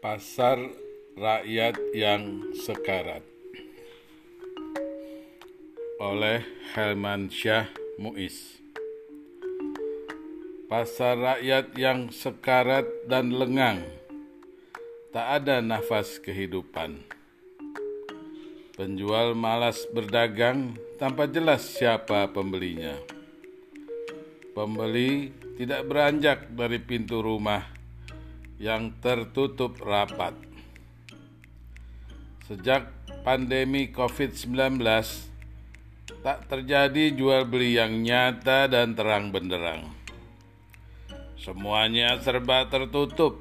Pasar Rakyat yang Sekarat. Oleh Helman Syah Muiz. Pasar rakyat yang sekarat dan lengang. Tak ada nafas kehidupan. Penjual malas berdagang tanpa jelas siapa pembelinya. Pembeli tidak beranjak dari pintu rumah yang tertutup rapat. Sejak pandemi COVID-19, tak terjadi jual beli yang nyata dan terang benderang. Semuanya serba tertutup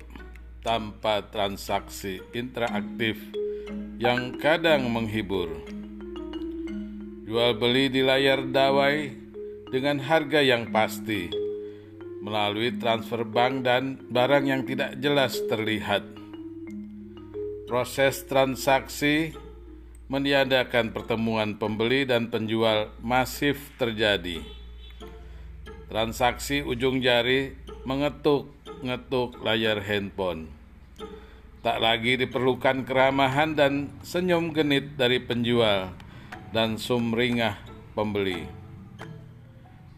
tanpa transaksi interaktif yang kadang menghibur. Jual beli di layar dawai dengan harga yang pasti melalui transfer bank dan barang yang tidak jelas terlihat. Proses transaksi meniadakan pertemuan pembeli dan penjual masif terjadi. Transaksi ujung jari mengetuk-ngetuk layar handphone. Tak lagi diperlukan keramahan dan senyum genit dari penjual dan sumringah pembeli.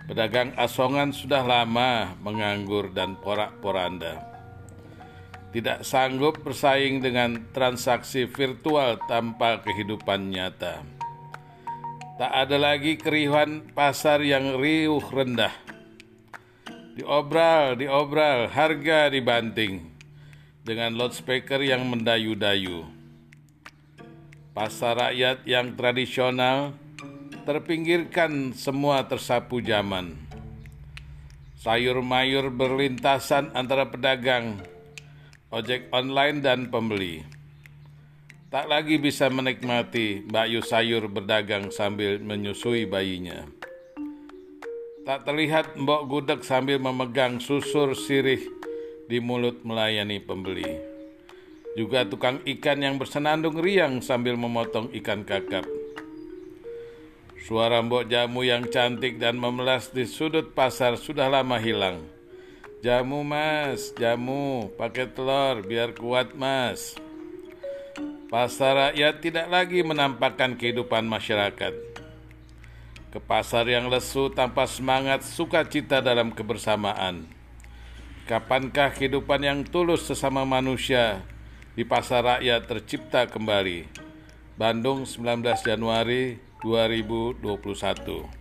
Pedagang asongan sudah lama menganggur dan porak-poranda. Tidak sanggup bersaing dengan transaksi virtual tanpa kehidupan nyata. Tak ada lagi keriuhan pasar yang riuh rendah. Diobral, diobral, harga dibanting dengan loudspeaker yang mendayu-dayu. Pasar rakyat yang tradisional terpinggirkan semua tersapu zaman. Sayur mayur berlintasan antara pedagang, ojek online dan pembeli. Tak lagi bisa menikmati Mbak Yu sayur berdagang sambil menyusui bayinya. Tak terlihat Mbok Gudeg sambil memegang susur sirih di mulut melayani pembeli. Juga tukang ikan yang bersenandung riang sambil memotong ikan kakap Suara mbok jamu yang cantik dan memelas di sudut pasar sudah lama hilang. Jamu mas, jamu, pakai telur biar kuat mas. Pasar rakyat tidak lagi menampakkan kehidupan masyarakat. Ke pasar yang lesu tanpa semangat sukacita dalam kebersamaan. Kapankah kehidupan yang tulus sesama manusia di pasar rakyat tercipta kembali? Bandung 19 Januari 2021